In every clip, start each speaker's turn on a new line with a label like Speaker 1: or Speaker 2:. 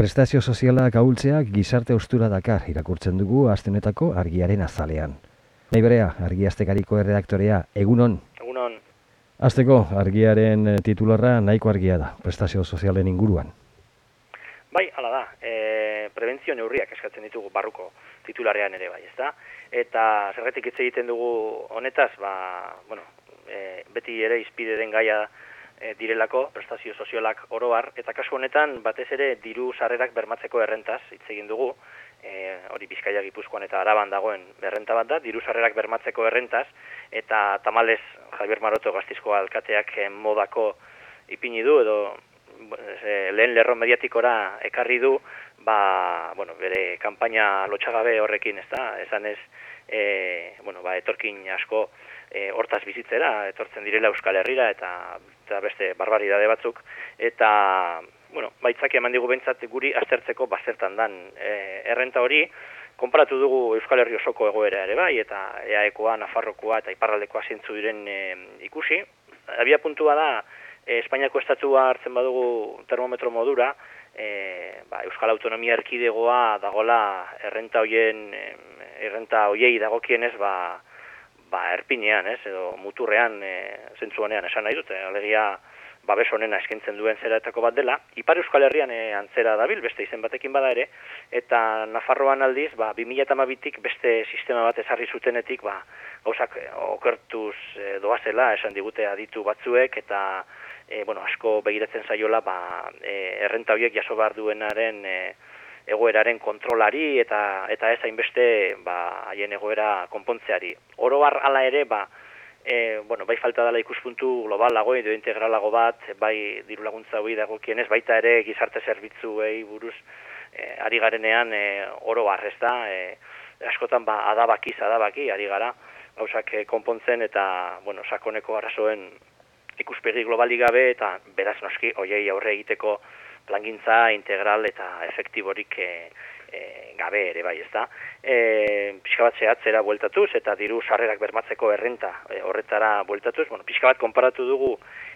Speaker 1: Prestazio sozialak ahultzeak gizarte austura dakar irakurtzen dugu astenetako argiaren azalean. Nahi berea, argiaztekariko erredaktorea, egunon?
Speaker 2: Egunon.
Speaker 1: Azteko, argiaren eh, titularra nahiko argia da, prestazio sozialen inguruan.
Speaker 2: Bai, hala da, e, prebentzio neurriak eskatzen ditugu barruko titularean ere bai, ezta? Eta zerretik hitz egiten dugu honetaz, ba, bueno, e, beti ere izpide den gaia e, direlako prestazio sozialak oroar, eta kasu honetan batez ere diru sarrerak bermatzeko errentaz hitz egin dugu, e, hori Bizkaia Gipuzkoan eta Araban dagoen errenta bat da, diru sarrerak bermatzeko errentaz, eta tamalez Javier Maroto gaztizko alkateak modako ipini du, edo e, lehen lerro mediatikora ekarri du, ba, bueno, bere kanpaina lotxagabe horrekin, ez da, esan ez, e, bueno, ba, etorkin asko e, hortaz bizitzera, etortzen direla Euskal Herrira, eta, eta beste barbaridade batzuk, eta, bueno, baitzak eman digu bentsat guri aztertzeko bazertan dan e, errenta hori, konparatu dugu Euskal Herri osoko egoera ere bai, eta EAEkoa, Nafarrokoa eta Iparraldekoa zintzu diren e, ikusi. Abia puntua da, e, Espainiako estatua hartzen badugu termometro modura, e, ba, Euskal Autonomia Erkidegoa dagola errenta hoien errenta hoiei dagokienez ba ba erpinean, ez, edo muturrean e, zentzu honean esan nahi dute, alegia babes honena eskaintzen duen zeratako bat dela, Ipar Euskal Herrian e, antzera dabil, beste izen batekin bada ere, eta Nafarroan aldiz, ba, 2008tik beste sistema bat ezarri zutenetik, ba, gauzak okertuz e, doazela, esan digute aditu batzuek, eta e, bueno, asko begiratzen zaiola ba, e, errenta horiek jaso behar duenaren e, egoeraren kontrolari eta eta ez hainbeste ba, haien egoera konpontzeari. Oro har hala ere, ba, e, bueno, bai falta dela ikuspuntu globalago edo integralago bat, bai diru laguntza hori dagokienez, baita ere gizarte zerbitzuei buruz e, ari garenean e, oro har, ez da, e, askotan ba, adabakiz adabaki, ari gara, gauzak konpontzen eta, bueno, sakoneko arrazoen ikuspegi globali gabe eta beraz noski hoiei aurre egiteko plangintza integral eta efektiborik e, e, gabe ere bai, ezta. Eh, pixka bat zehatzera bueltatuz eta diru sarrerak bermatzeko errenta e, horretara bueltatuz, bueno, pixka bat konparatu dugu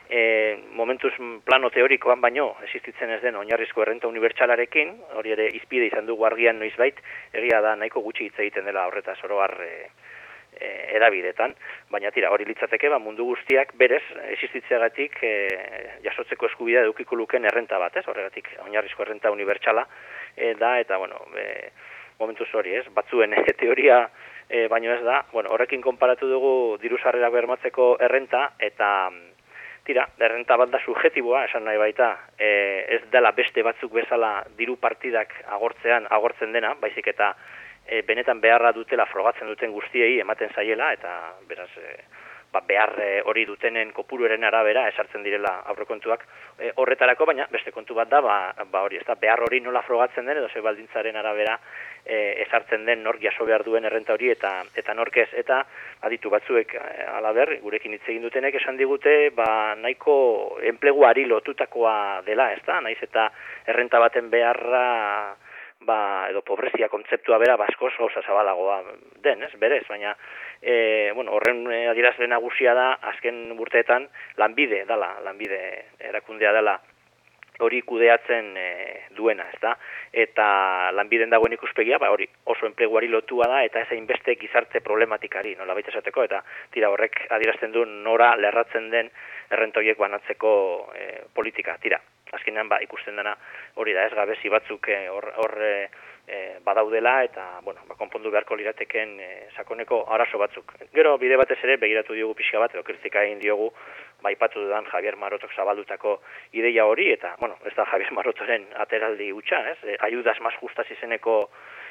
Speaker 2: e, momentuz plano teorikoan baino existitzen ez den oinarrizko errenta unibertsalarekin, hori ere izpide izan dugu argian noizbait, egia da nahiko gutxi hitz egiten dela horretaz oro har e, e, erabidetan, baina tira, hori litzateke, ba, mundu guztiak berez existitzeagatik e, jasotzeko eskubidea edukiko luken errenta bat, ez? Horregatik, oinarrizko errenta unibertsala e, da, eta, bueno, e, momentuz hori, ez? Batzuen e, teoria e, baino ez da, bueno, horrekin konparatu dugu diru sarrera bermatzeko errenta, eta tira, errenta bat da subjetiboa, esan nahi baita, e, ez dela beste batzuk bezala diru partidak agortzean, agortzen dena, baizik eta e, benetan beharra dutela frogatzen duten guztiei ematen zaiela eta beraz e, ba, behar e, hori dutenen kopuruaren arabera esartzen direla aurrekontuak. E, horretarako baina beste kontu bat da ba, ba hori ez da behar hori nola frogatzen den edo ze baldintzaren arabera e, esartzen den nork jaso behar duen errenta hori eta eta nork ez. Eta aditu batzuek e, alaber gurekin hitz egin dutenek esan digute ba nahiko enpleguari lotutakoa dela ez da naiz eta errenta baten beharra ba, edo pobrezia kontzeptua bera basko oso zabalagoa den, ez, berez, baina e, bueno, horren e, adierazle nagusia da azken urteetan lanbide dala, lanbide erakundea dela hori kudeatzen e, duena, ez da? Eta lanbiden dagoen ikuspegia, ba, hori oso enpleguari lotua da, eta ez beste gizarte problematikari, nola baita esateko, eta tira horrek adierazten du nora lerratzen den errentoiek banatzeko e, politika. Tira, azkenean ba, ikusten dena hori da ez gabezi batzuk eh, hor, hor e, badaudela eta bueno, ba, konpondu beharko lirateken e, sakoneko arazo batzuk. Gero bide batez ere begiratu diogu pixka bat edo kritika egin diogu baipatu ba, dudan Javier Marotok zabaldutako ideia hori eta bueno, ez da Javier Marotoren ateraldi hutsa, ez? E, ayudas más justas izeneko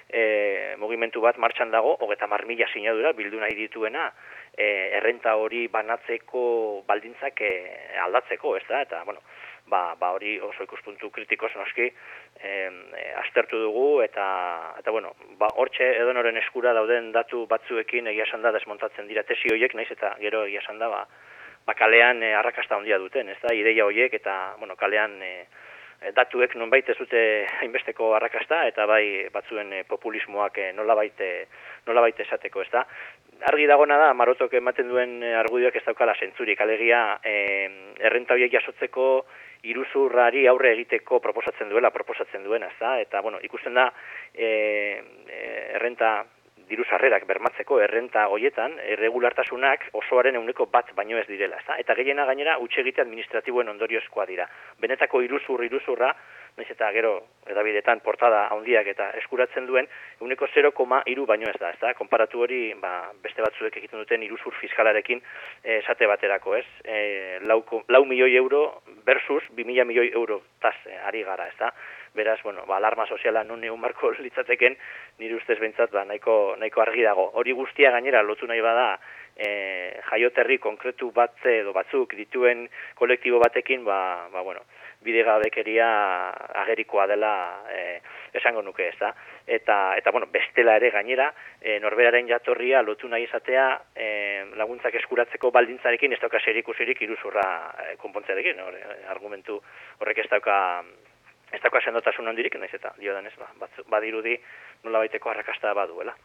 Speaker 2: e, mugimendu bat martxan dago, hogeta marmila sinadura bildu nahi dituena e, errenta hori banatzeko baldintzak aldatzeko, ez da? Eta, bueno, ba, ba hori oso ikuspuntu kritiko noski e, aztertu dugu eta eta bueno, ba hortxe edonoren eskura dauden datu batzuekin egia esan da desmontatzen dira tesi hoiek, naiz eta gero egia esan da ba, ba kalean e, arrakasta handia duten, ez da, ideia hoiek eta bueno, kalean e, datuek nonbait ez dute hainbesteko arrakasta eta bai batzuen e, populismoak e, nolabait nolabait esateko, ez da. Argi dagona da Marotok ematen duen argudioak ez daukala sentzurik, alegia e, errenta horiek jasotzeko iruzurrari aurre egiteko proposatzen duela, proposatzen duena, ezta? Eta, bueno, ikusten da, e, errenta diru sarrerak bermatzeko errenta goietan, irregulartasunak osoaren euneko bat baino ez direla, ezta? Eta gehiena gainera utxegite administratiboen ondoriozkoa dira. Benetako iruzur iruzurra, naiz eta gero edabidetan portada handiak eta eskuratzen duen, euneko 0,iru baino ez da, ezta? Konparatu hori, ba, beste batzuek egiten duten iruzur fiskalarekin eh, esate baterako, ez? E, lau, lau milioi euro versus bi mila milioi euro taz e, ari gara, ezta? beraz, bueno, ba, alarma soziala non egun marko litzateken, nire ustez behintzat, ba, nahiko, nahiko argi dago. Hori guztia gainera lotu nahi bada, e, jaioterri konkretu bat edo batzuk dituen kolektibo batekin, ba, ba bueno, bide gabekeria agerikoa dela e, esango nuke ez da. Eta, eta bueno, bestela ere gainera, e, norberaren jatorria lotu nahi izatea e, laguntzak eskuratzeko baldintzarekin ez dauka serikusirik iruzurra e, konpontzarekin, argumentu horrek ez dauka ez dakoa sendotasun handirik, naiz eta dio denez, ba, badirudi nola baiteko arrakasta baduela.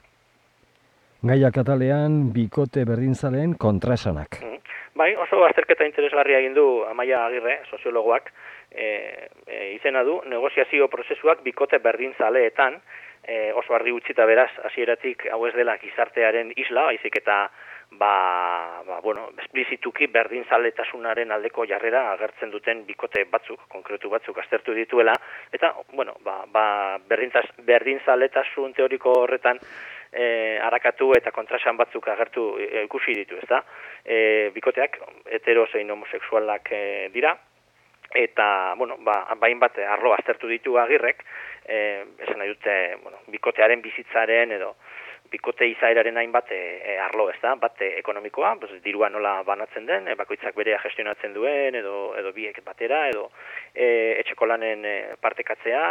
Speaker 1: Gaia katalean, bikote berdinzaleen kontrasanak. Mm
Speaker 2: Bai, oso azterketa interesgarria egin du Amaia Agirre, soziologoak, e, e, izena du, negoziazio prozesuak bikote berdinzaleetan, e, oso argi utzita beraz, hasieratik hau ez dela gizartearen isla, baizik eta ba, ba, bueno, esplizituki berdin zaletasunaren aldeko jarrera agertzen duten bikote batzuk, konkretu batzuk aztertu dituela, eta, bueno, ba, ba, berdin zaletasun teoriko horretan e, harakatu eta kontrasan batzuk agertu e, ikusi ditu, ez da? E, bikoteak hetero zein homoseksualak e, dira, eta, bueno, ba, bain bat arlo aztertu ditu agirrek, e, esan nahi dute, bueno, bikotearen bizitzaren edo, bikote izaeraren hainbat e, arlo, ez da, bat e, ekonomikoa, pues, dirua nola banatzen den, e, bakoitzak berea gestionatzen duen, edo, edo biek batera, edo e, etxeko lanen e, partekatzea,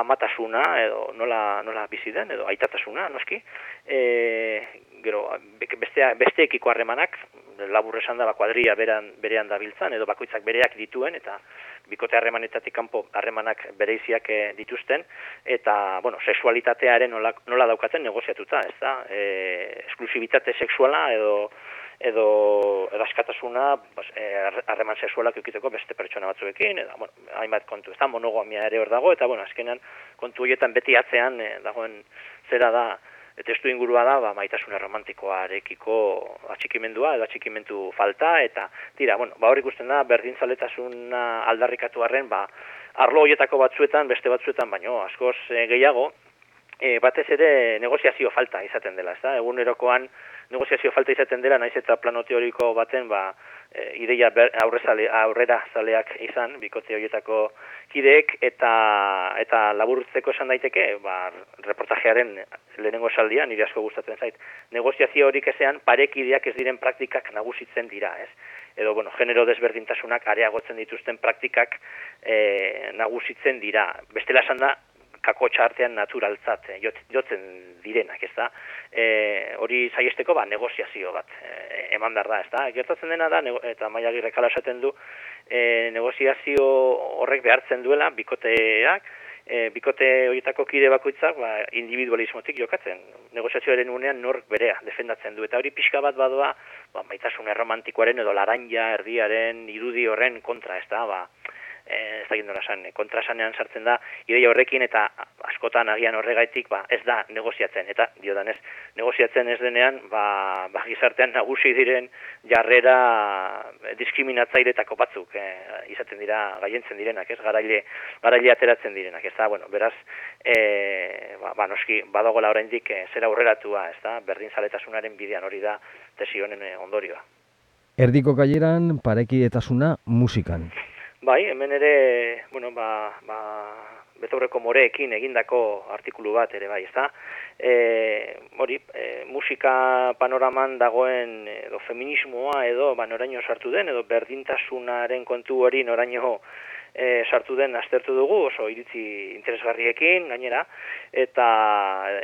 Speaker 2: amatasuna, edo nola, nola bizi den, edo aitatasuna, noski, e, gero, bestea, besteekiko harremanak, labur esan da, ba, kuadria berean, berean dabiltzan, edo bakoitzak bereak dituen, eta bikote harremanetatik kanpo harremanak bereiziak e, dituzten, eta, bueno, sexualitatearen nola, nola daukaten negoziatuta, ez da? E, esklusibitate sexuala edo edo eraskatasuna e, harreman e, sexualak eukiteko beste pertsona batzuekin, eta, bueno, hainbat kontu, ez da, monogamia ere hor dago, eta, bueno, azkenan kontu horietan beti atzean e, dagoen zera da, testu ingurua da, ba, maitasun romantikoarekiko atxikimendua edo atxikimentu falta, eta tira, bueno, ba, hor ikusten da, berdin zaletasuna aldarrikatu arren, ba, arlo horietako batzuetan, beste batzuetan, baino, askoz e, gehiago, e, batez ere negoziazio falta izaten dela, ez da? Egunerokoan negoziazio falta izaten dela, naiz eta plano teoriko baten, ba, e, ideia ber, aurrera zaleak izan, bikote horietako kideek, eta, eta laburtzeko esan daiteke, ba, reportajearen lehenengo saldia, nire asko gustatzen zait, negoziazio horik ezean, parekideak ez diren praktikak nagusitzen dira, ez? edo bueno, genero desberdintasunak areagotzen dituzten praktikak e, nagusitzen dira. Bestela esan da, kako txartean naturaltzat eh, jotzen direnak, ez da? E, hori zaiesteko, ba, negoziazio bat e, eman ez da? Gertatzen dena da, eta maiagi rekala esaten du, e, negoziazio horrek behartzen duela, bikoteak, e, bikote horietako kide bakoitzak, ba, individualismotik jokatzen. Negoziazioaren unean nork berea defendatzen du. Eta hori pixka bat badoa, ba, maitasun erromantikoaren edo laranja erdiaren irudi horren kontra, ez da? Ba, ez da gindola san, kontrasanean sartzen da, ideia horrekin eta askotan agian horregaitik ba, ez da negoziatzen, eta diodan ez, negoziatzen ez denean, ba, ba gizartean nagusi diren jarrera diskriminatzairetako batzuk e, izaten dira, gaientzen direnak, ez, garaile, garaile ateratzen direnak, ez da, bueno, beraz, e, ba, ba, noski, badagoela oraindik e, zera aurreratua, ez da, berdin zaletasunaren bidean hori da, tesi honen ondorioa.
Speaker 1: Erdiko gaileran parekietasuna musikan.
Speaker 2: Bai, hemen ere, bueno, ba, ba, betaurreko moreekin egindako artikulu bat ere bai, ezta? E, hori, e, musika panoraman dagoen edo feminismoa edo ba, noraino sartu den, edo berdintasunaren kontu hori noraino e, sartu den aztertu dugu, oso iritzi interesgarriekin, gainera, eta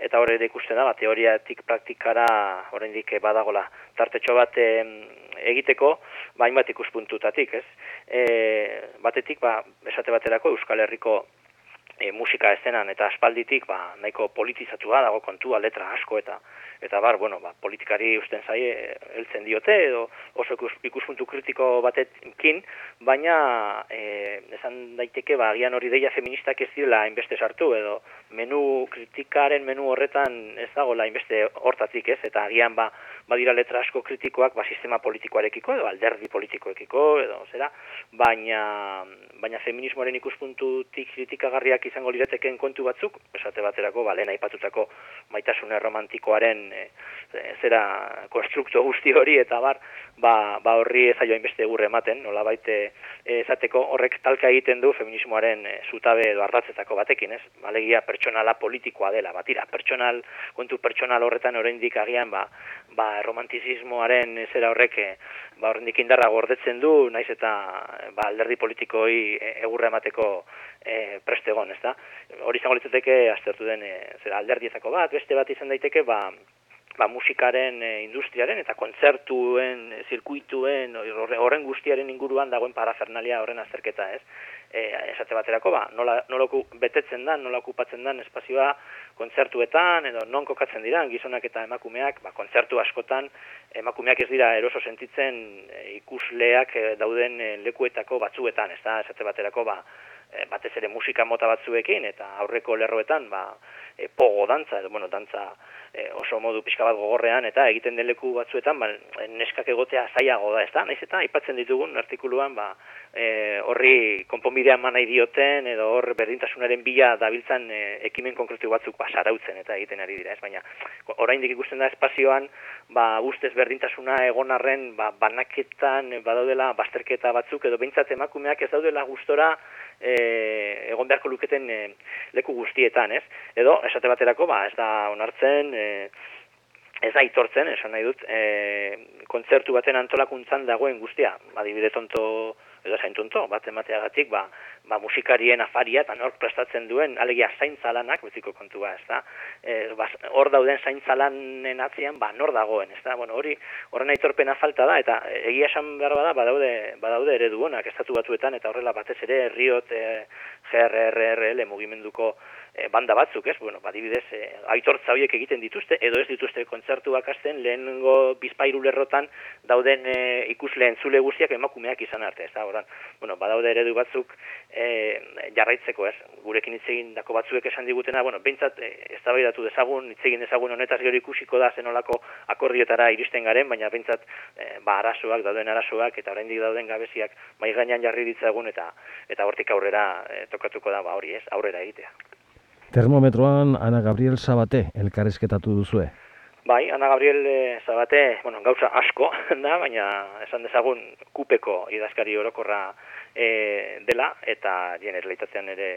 Speaker 2: eta hori ere ikusten da, ba, teoriatik praktikara oraindik badagola tartetxo bat egiteko, bain bat ikuspuntutatik, ez? E, batetik, ba, esate baterako Euskal Herriko e, musika estenan eta aspalditik ba, nahiko politizatua dago kontua letra asko eta eta bar, bueno, ba, politikari usten zaie heltzen diote edo oso ikuspuntu kritiko batekin, baina e, esan daiteke ba, agian hori deia feministak ez direla hainbeste sartu edo menu kritikaren menu horretan ez dago la hainbeste hortatik ez, eta agian ba, badira letra asko kritikoak ba, sistema politikoarekiko edo alderdi politikoekiko edo zera, baina, baina feminismoaren ikuspuntutik kritikagarriak izango lirateken kontu batzuk, esate baterako, ba, lehen aipatutako maitasune romantikoaren e, zera konstrukto guzti hori eta bar, ba, ba horri ez aio hainbeste gurre ematen, nola baite esateko horrek talka egiten du feminismoaren e, zutabe edo ardatzetako batekin, ez? Alegia pertsonala politikoa dela, batira, pertsonal, kontu pertsonal horretan oraindik agian, ba, ba romantizismoaren zera horrek ba horrendik indarra gordetzen du, naiz eta ba, alderdi politikoi egurra emateko e, prestegon, ez da? Hori izango litzateke aztertu den e, zera alderdietako bat, beste bat izan daiteke, ba, ba musikaren e, industriaren eta kontzertuen, e, zirkuituen, horren guztiaren inguruan dagoen parafernalia horren azterketa, ez? E, esate baterako, ba, nola, nola betetzen da, nola okupatzen da espazioa kontzertuetan, edo non kokatzen dira, gizonak eta emakumeak, ba, kontzertu askotan, emakumeak ez dira eroso sentitzen ikusleak dauden lekuetako batzuetan, ez da, esate baterako, ba, e, batez ere musika mota batzuekin eta aurreko lerroetan ba, e, pogo dantza, edo, bueno, dantza e, oso modu pixka bat gogorrean eta egiten den leku batzuetan ba, neskak egotea zaiago da, ez da? Naiz eta aipatzen ditugun artikuluan ba, e, horri konponbidea nahi dioten edo hor berdintasunaren bila dabiltzan e, ekimen konkretu batzuk ba, sarautzen eta egiten ari dira, ez baina oraindik ikusten da espazioan ba, ustez berdintasuna egon arren ba, banaketan badaudela basterketa batzuk edo behintzat emakumeak ez daudela gustora e, egon beharko luketen e, leku guztietan, ez? Edo, esate baterako, ba, ez da onartzen, e, ez da itortzen, esan nahi dut, e, kontzertu baten antolakuntzan dagoen guztia, adibide tonto edo zain tonto, bat emateagatik, ba, ba, musikarien afaria eta nork prestatzen duen, alegia zaintzalanak, betiko kontua, ez da, e, hor dauden zaintzalanen atzian, ba, nor dagoen, ez da, bueno, hori, horren aitorpena falta da, eta egia esan behar bada, badaude, badaude ere duenak, estatu batuetan, eta horrela batez ere, herriot, e, GRRRL mugimenduko e, banda batzuk, ez? Bueno, badibidez, e, aitortza horiek egiten dituzte, edo ez dituzte kontzertuak azten, lehenengo bizpairu lerrotan dauden e, ikusleen zule guztiak emakumeak izan arte, ez da? Oran, bueno, badaude eredu batzuk e, jarraitzeko, ez? Gurekin hitz egin dako batzuek esan digutena, bueno, behintzat, e, ez da dezagun, hitz egin dezagun honetaz gero ikusiko da zenolako akordiotara iristen garen, baina behintzat, e, ba, arazoak, dauden arazoak, eta oraindik dauden gabeziak, mai gainean jarri ditzagun, eta eta hortik aurrera e, tokatuko da, ba, hori ez, aurrera egitea.
Speaker 1: Termometroan Ana Gabriel Sabate elkarrezketatu duzue.
Speaker 2: Bai, Ana Gabriel eh, Sabate, bueno, gauza asko da, baina esan dezagun kupeko idazkari orokorra e, dela, eta dien erleitazean ere,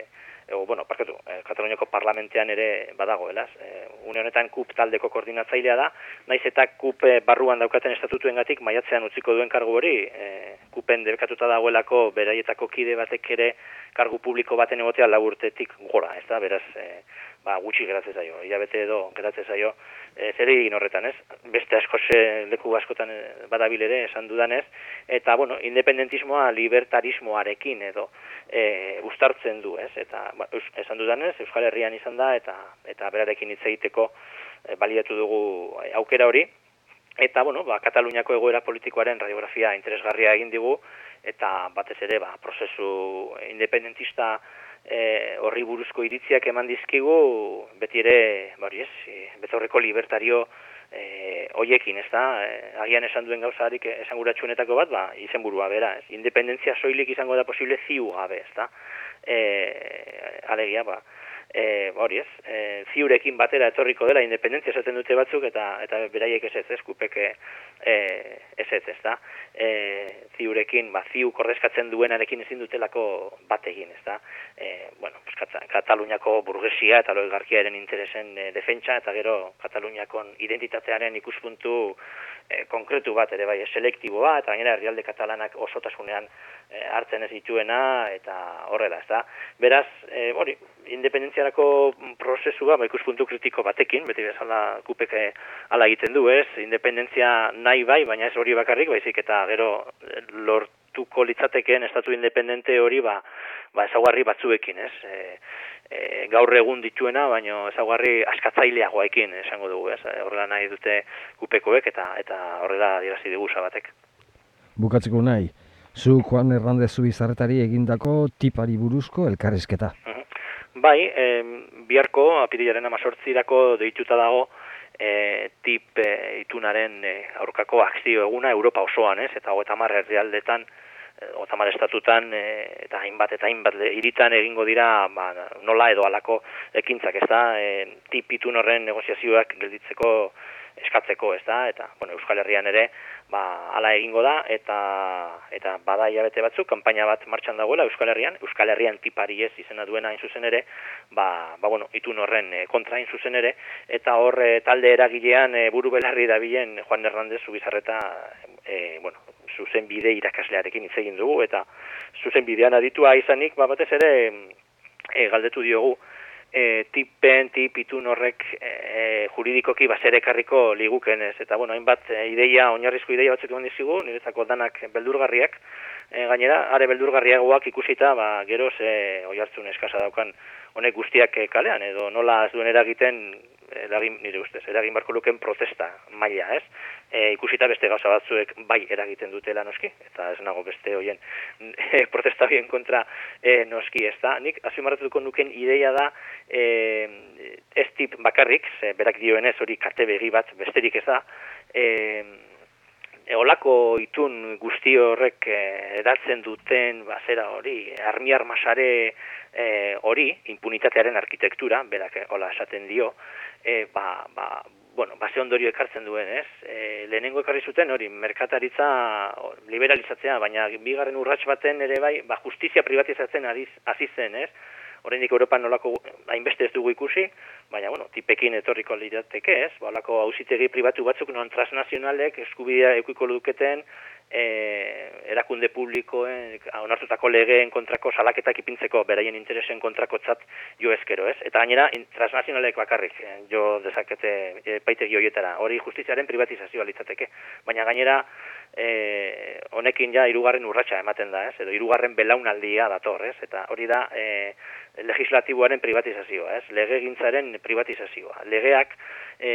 Speaker 2: o, bueno, parkatu, e, Kataloniako parlamentean ere badago, elaz. E, une honetan kup taldeko koordinatzailea da, naiz eta kup barruan daukaten estatutuen gatik, maiatzean utziko duen kargu hori, e, kupen debekatuta dagoelako beraietako kide batek ere kargu publiko baten egotea laburtetik gora, ez da, beraz, e, ba, gutxi geratzen zaio, hilabete edo geratzen zaio, e, zer egin horretan, ez? Beste asko ze leku askotan badabil ere esan dudanez, eta, bueno, independentismoa libertarismoarekin edo e, ustartzen du, ez? Eta, ba, esan dudanez, Euskal Herrian izan da, eta eta berarekin hitz egiteko e, baliatu dugu aukera hori, eta, bueno, ba, Kataluniako egoera politikoaren radiografia interesgarria egin digu, eta batez ere, ba, prozesu independentista e, horri buruzko iritziak eman dizkigu, beti ere, bari ez, e, betorreko libertario e, oiekin, ez da, e, agian esan duen gauzarik esan guratxunetako bat, ba, izen burua bera, ez, independentzia soilik izango da posible ziu gabe, ez da, e, alegia, ba, e, hori ez, e, ziurekin batera etorriko dela independentzia esaten dute batzuk eta eta beraiek ez ez, ez kupeke e, ez ez, ez da. E, ziurekin, ba, ziu korrezkatzen duenarekin ezin dutelako bat egin, ez da. E, bueno, pues, Kataluniako burgesia eta loi garkiaren interesen e, defentsa eta gero Kataluniako identitatearen ikuspuntu e, konkretu bat ere bai, selektiboa eta gainera herrialde katalanak osotasunean e, hartzen ez dituena eta horrela, ez da. Beraz, e, hori, independentziarako prozesua, ba, ikuspuntu kritiko batekin, beti bezala kupeke ala egiten du, ez? Independentzia nahi bai, baina ez hori bakarrik, baizik eta gero lort lortuko litzatekeen estatu independente hori ba, ba ezaugarri batzuekin, ez? E, e, gaur egun dituena, baino ezaugarri askatzaileagoekin esango dugu, ez? Horrela nahi dute gupekoek eta eta horrela dirazi dugu batek.
Speaker 1: Bukatzeko nahi, zu Juan Hernandez Zubizarretari egindako tipari buruzko elkarrizketa.
Speaker 2: Bai, e, biharko, apirilaren amazortzirako deituta dago, e, tip e, itunaren e, aurkako akzio eguna Europa osoan, ez? Eta hogeta marra herrialdetan, hogeta estatutan, e, eta hainbat eta hainbat iritan egingo dira, ba, nola edo alako ekintzak, ez da? E, tip itun horren negoziazioak gelditzeko eskatzeko, ez da? Eta, bueno, Euskal Herrian ere, ba, ala egingo da, eta eta bada hilabete batzuk, kanpaina bat martxan dagoela Euskal Herrian, Euskal Herrian tipari ez izena duena hain zuzen ere, ba, ba bueno, itun horren e, kontra hain zuzen ere, eta hor e, talde eragilean e, buru belarri dabilen Juan Hernandez zubizarreta, e, bueno, zuzen bide irakaslearekin hitz egin dugu, eta zuzen bidean aditua izanik, ba, batez ere, e, galdetu diogu, e, tipen, tip itun horrek e, juridikoki baserekarriko liguken ez. Eta, bueno, hainbat e, ideia, oinarrizko ideia batzuk egon dizigu, niretzako danak beldurgarriak, e, gainera, are beldurgarriagoak ikusita, ba, geroz e, oi hartzun eskasa daukan honek guztiak e, kalean, edo nola ez duen eragiten eragin, nire ustez, eragin barko luken protesta maila, ez? E, ikusita beste gauza batzuek bai eragiten dutela noski, eta ez nago beste hoien e, protesta bien kontra e, noski, ez da? Nik, azimarratuko nuken ideia da, e, ez tip bakarrik, ze, berak dioenez hori kate begi bat besterik ez da, e, Eolako itun guzti horrek edatzen duten bazera hori, armi armasare hori, impunitatearen arkitektura, berak hola esaten dio, e, ba, ba, bueno, base ondorio ekartzen duen, ez? E, lehenengo ekarri zuten hori, merkataritza liberalizatzea, baina bigarren urrats baten ere bai, ba, justizia privatizatzen hasi zen, ez? Oraindik Europan nolako hainbeste ez dugu ikusi, baina bueno, tipekin etorriko lirateke, ez? Ba, holako auzitegi pribatu batzuk non transnazionalek eskubidea ekiko luketen e, erakunde publikoen onartutako legeen kontrako salaketak ipintzeko beraien interesen kontrako txat jo ezkero, ez? Eta gainera, transnazionalek bakarrik eh, jo dezakete e, paitegi horietara, hori justiziaren privatizazioa litzateke. Baina gainera, e, honekin ja irugarren urratsa ematen da, ez? Edo irugarren belaunaldia dator, ez? Eta hori da e, legislatiboaren privatizazioa, ez? Legegintzaren privatizazioa. Legeak, e,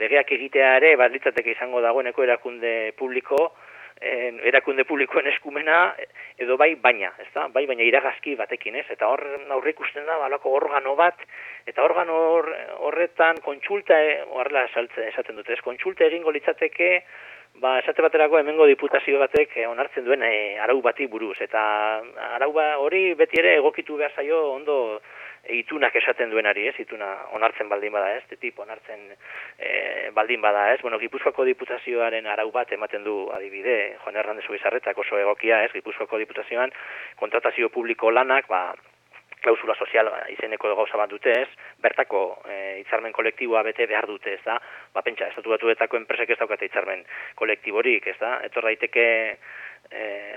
Speaker 2: legeak egitea ere, bat litzateke izango dagoeneko erakunde publiko, en, erakunde publikoen eskumena edo bai baina, ez da? Bai baina iragazki batekin, ez? Eta hor aurre ikusten da balako organo bat eta organo horretan kontsulta e, horrela esaten dute, ez? Kontsulta egingo litzateke Ba, esate baterako hemengo diputazio batek eh, onartzen duen e, arau bati buruz eta arau ba, hori beti ere egokitu behar zaio ondo itunak esaten duenari, ez, ituna onartzen baldin bada, ez, tip onartzen e, baldin bada, ez, bueno, Gipuzkoako diputazioaren arau bat ematen du adibide, Juan Hernández Ubizarretak oso egokia, ez, Gipuzkoako diputazioan kontratazio publiko lanak, ba, klausula sozial izeneko gauza bat dute, ez, bertako e, hitzarmen kolektiboa bete behar dute, ez da, ba, pentsa, estatu batuetako enpresek ez daukate hitzarmen kolektiborik, ez da, etor daiteke eh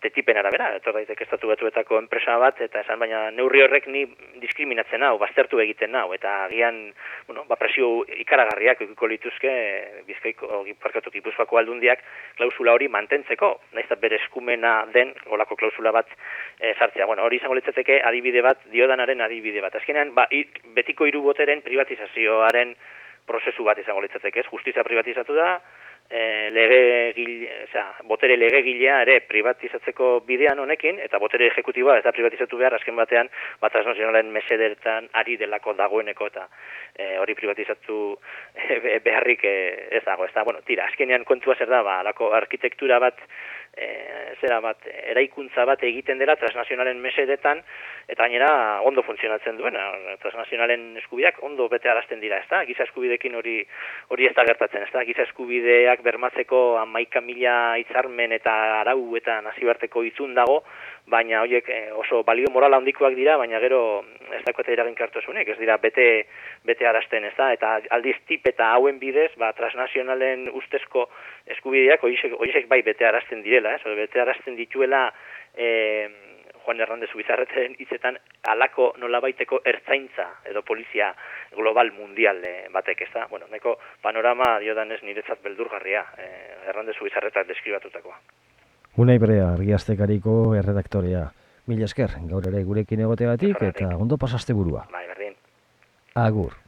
Speaker 2: tetipen arabera, etor daiteke estatu batuetako enpresa bat eta esan baina neurri horrek ni diskriminatzen hau, baztertu egiten hau eta agian, bueno, ba presio ikaragarriak edukiko lituzke Bizkaiko Gipuzkoako Gipuzkoako aldundiak klausula hori mantentzeko, eta bere eskumena den holako klausula bat e, sartzea. Bueno, hori izango litzateke adibide bat, diodanaren adibide bat. Azkenean, ba, betiko hiru boteren privatizazioaren prozesu bat izango litzateke, ez? Justizia privatizatu da, e, lege gile, botere legegilea ere privatizatzeko bidean honekin, eta botere ejekutiboa ez da privatizatu behar, azken batean, bat transnazionalen mesedertan ari delako dagoeneko, eta e, hori privatizatu e, beharrik e, ez dago, ez da, bueno, tira, azkenean kontua zer da, ba, alako arkitektura bat, e, zera bat, eraikuntza bat egiten dela transnazionalen mesedetan, eta gainera ondo funtzionatzen duena, transnazionalen eskubideak ondo bete arazten dira, ez da, giza eskubidekin hori hori ez da gertatzen, ez da, giza eskubideak bermatzeko amaika mila hitzarmen eta arau eta nazibarteko itzun dago, baina horiek eh, oso balio morala handikoak dira, baina gero ez dakoete eragin kartosunek, ez dira bete, bete arazten, ez da, eta aldiz tip eta hauen bidez, ba, transnazionalen ustezko eskubideak horiek bai bete arazten direla, ez, bete arazten dituela, eh, Juan Hernández Ubizarreten hitzetan alako nolabaiteko ertzaintza edo polizia global mundial eh, batek, ez da? Bueno, neko panorama diodanez niretzat beldurgarria, eh, Hernández Ubizarretak deskribatutakoa.
Speaker 1: Unai Berea, argiaztekariko erredaktorea. Mila esker, gaur ere gurekin egoteagatik eta ondo pasaste burua.
Speaker 2: Bai, berdin.
Speaker 1: Agur.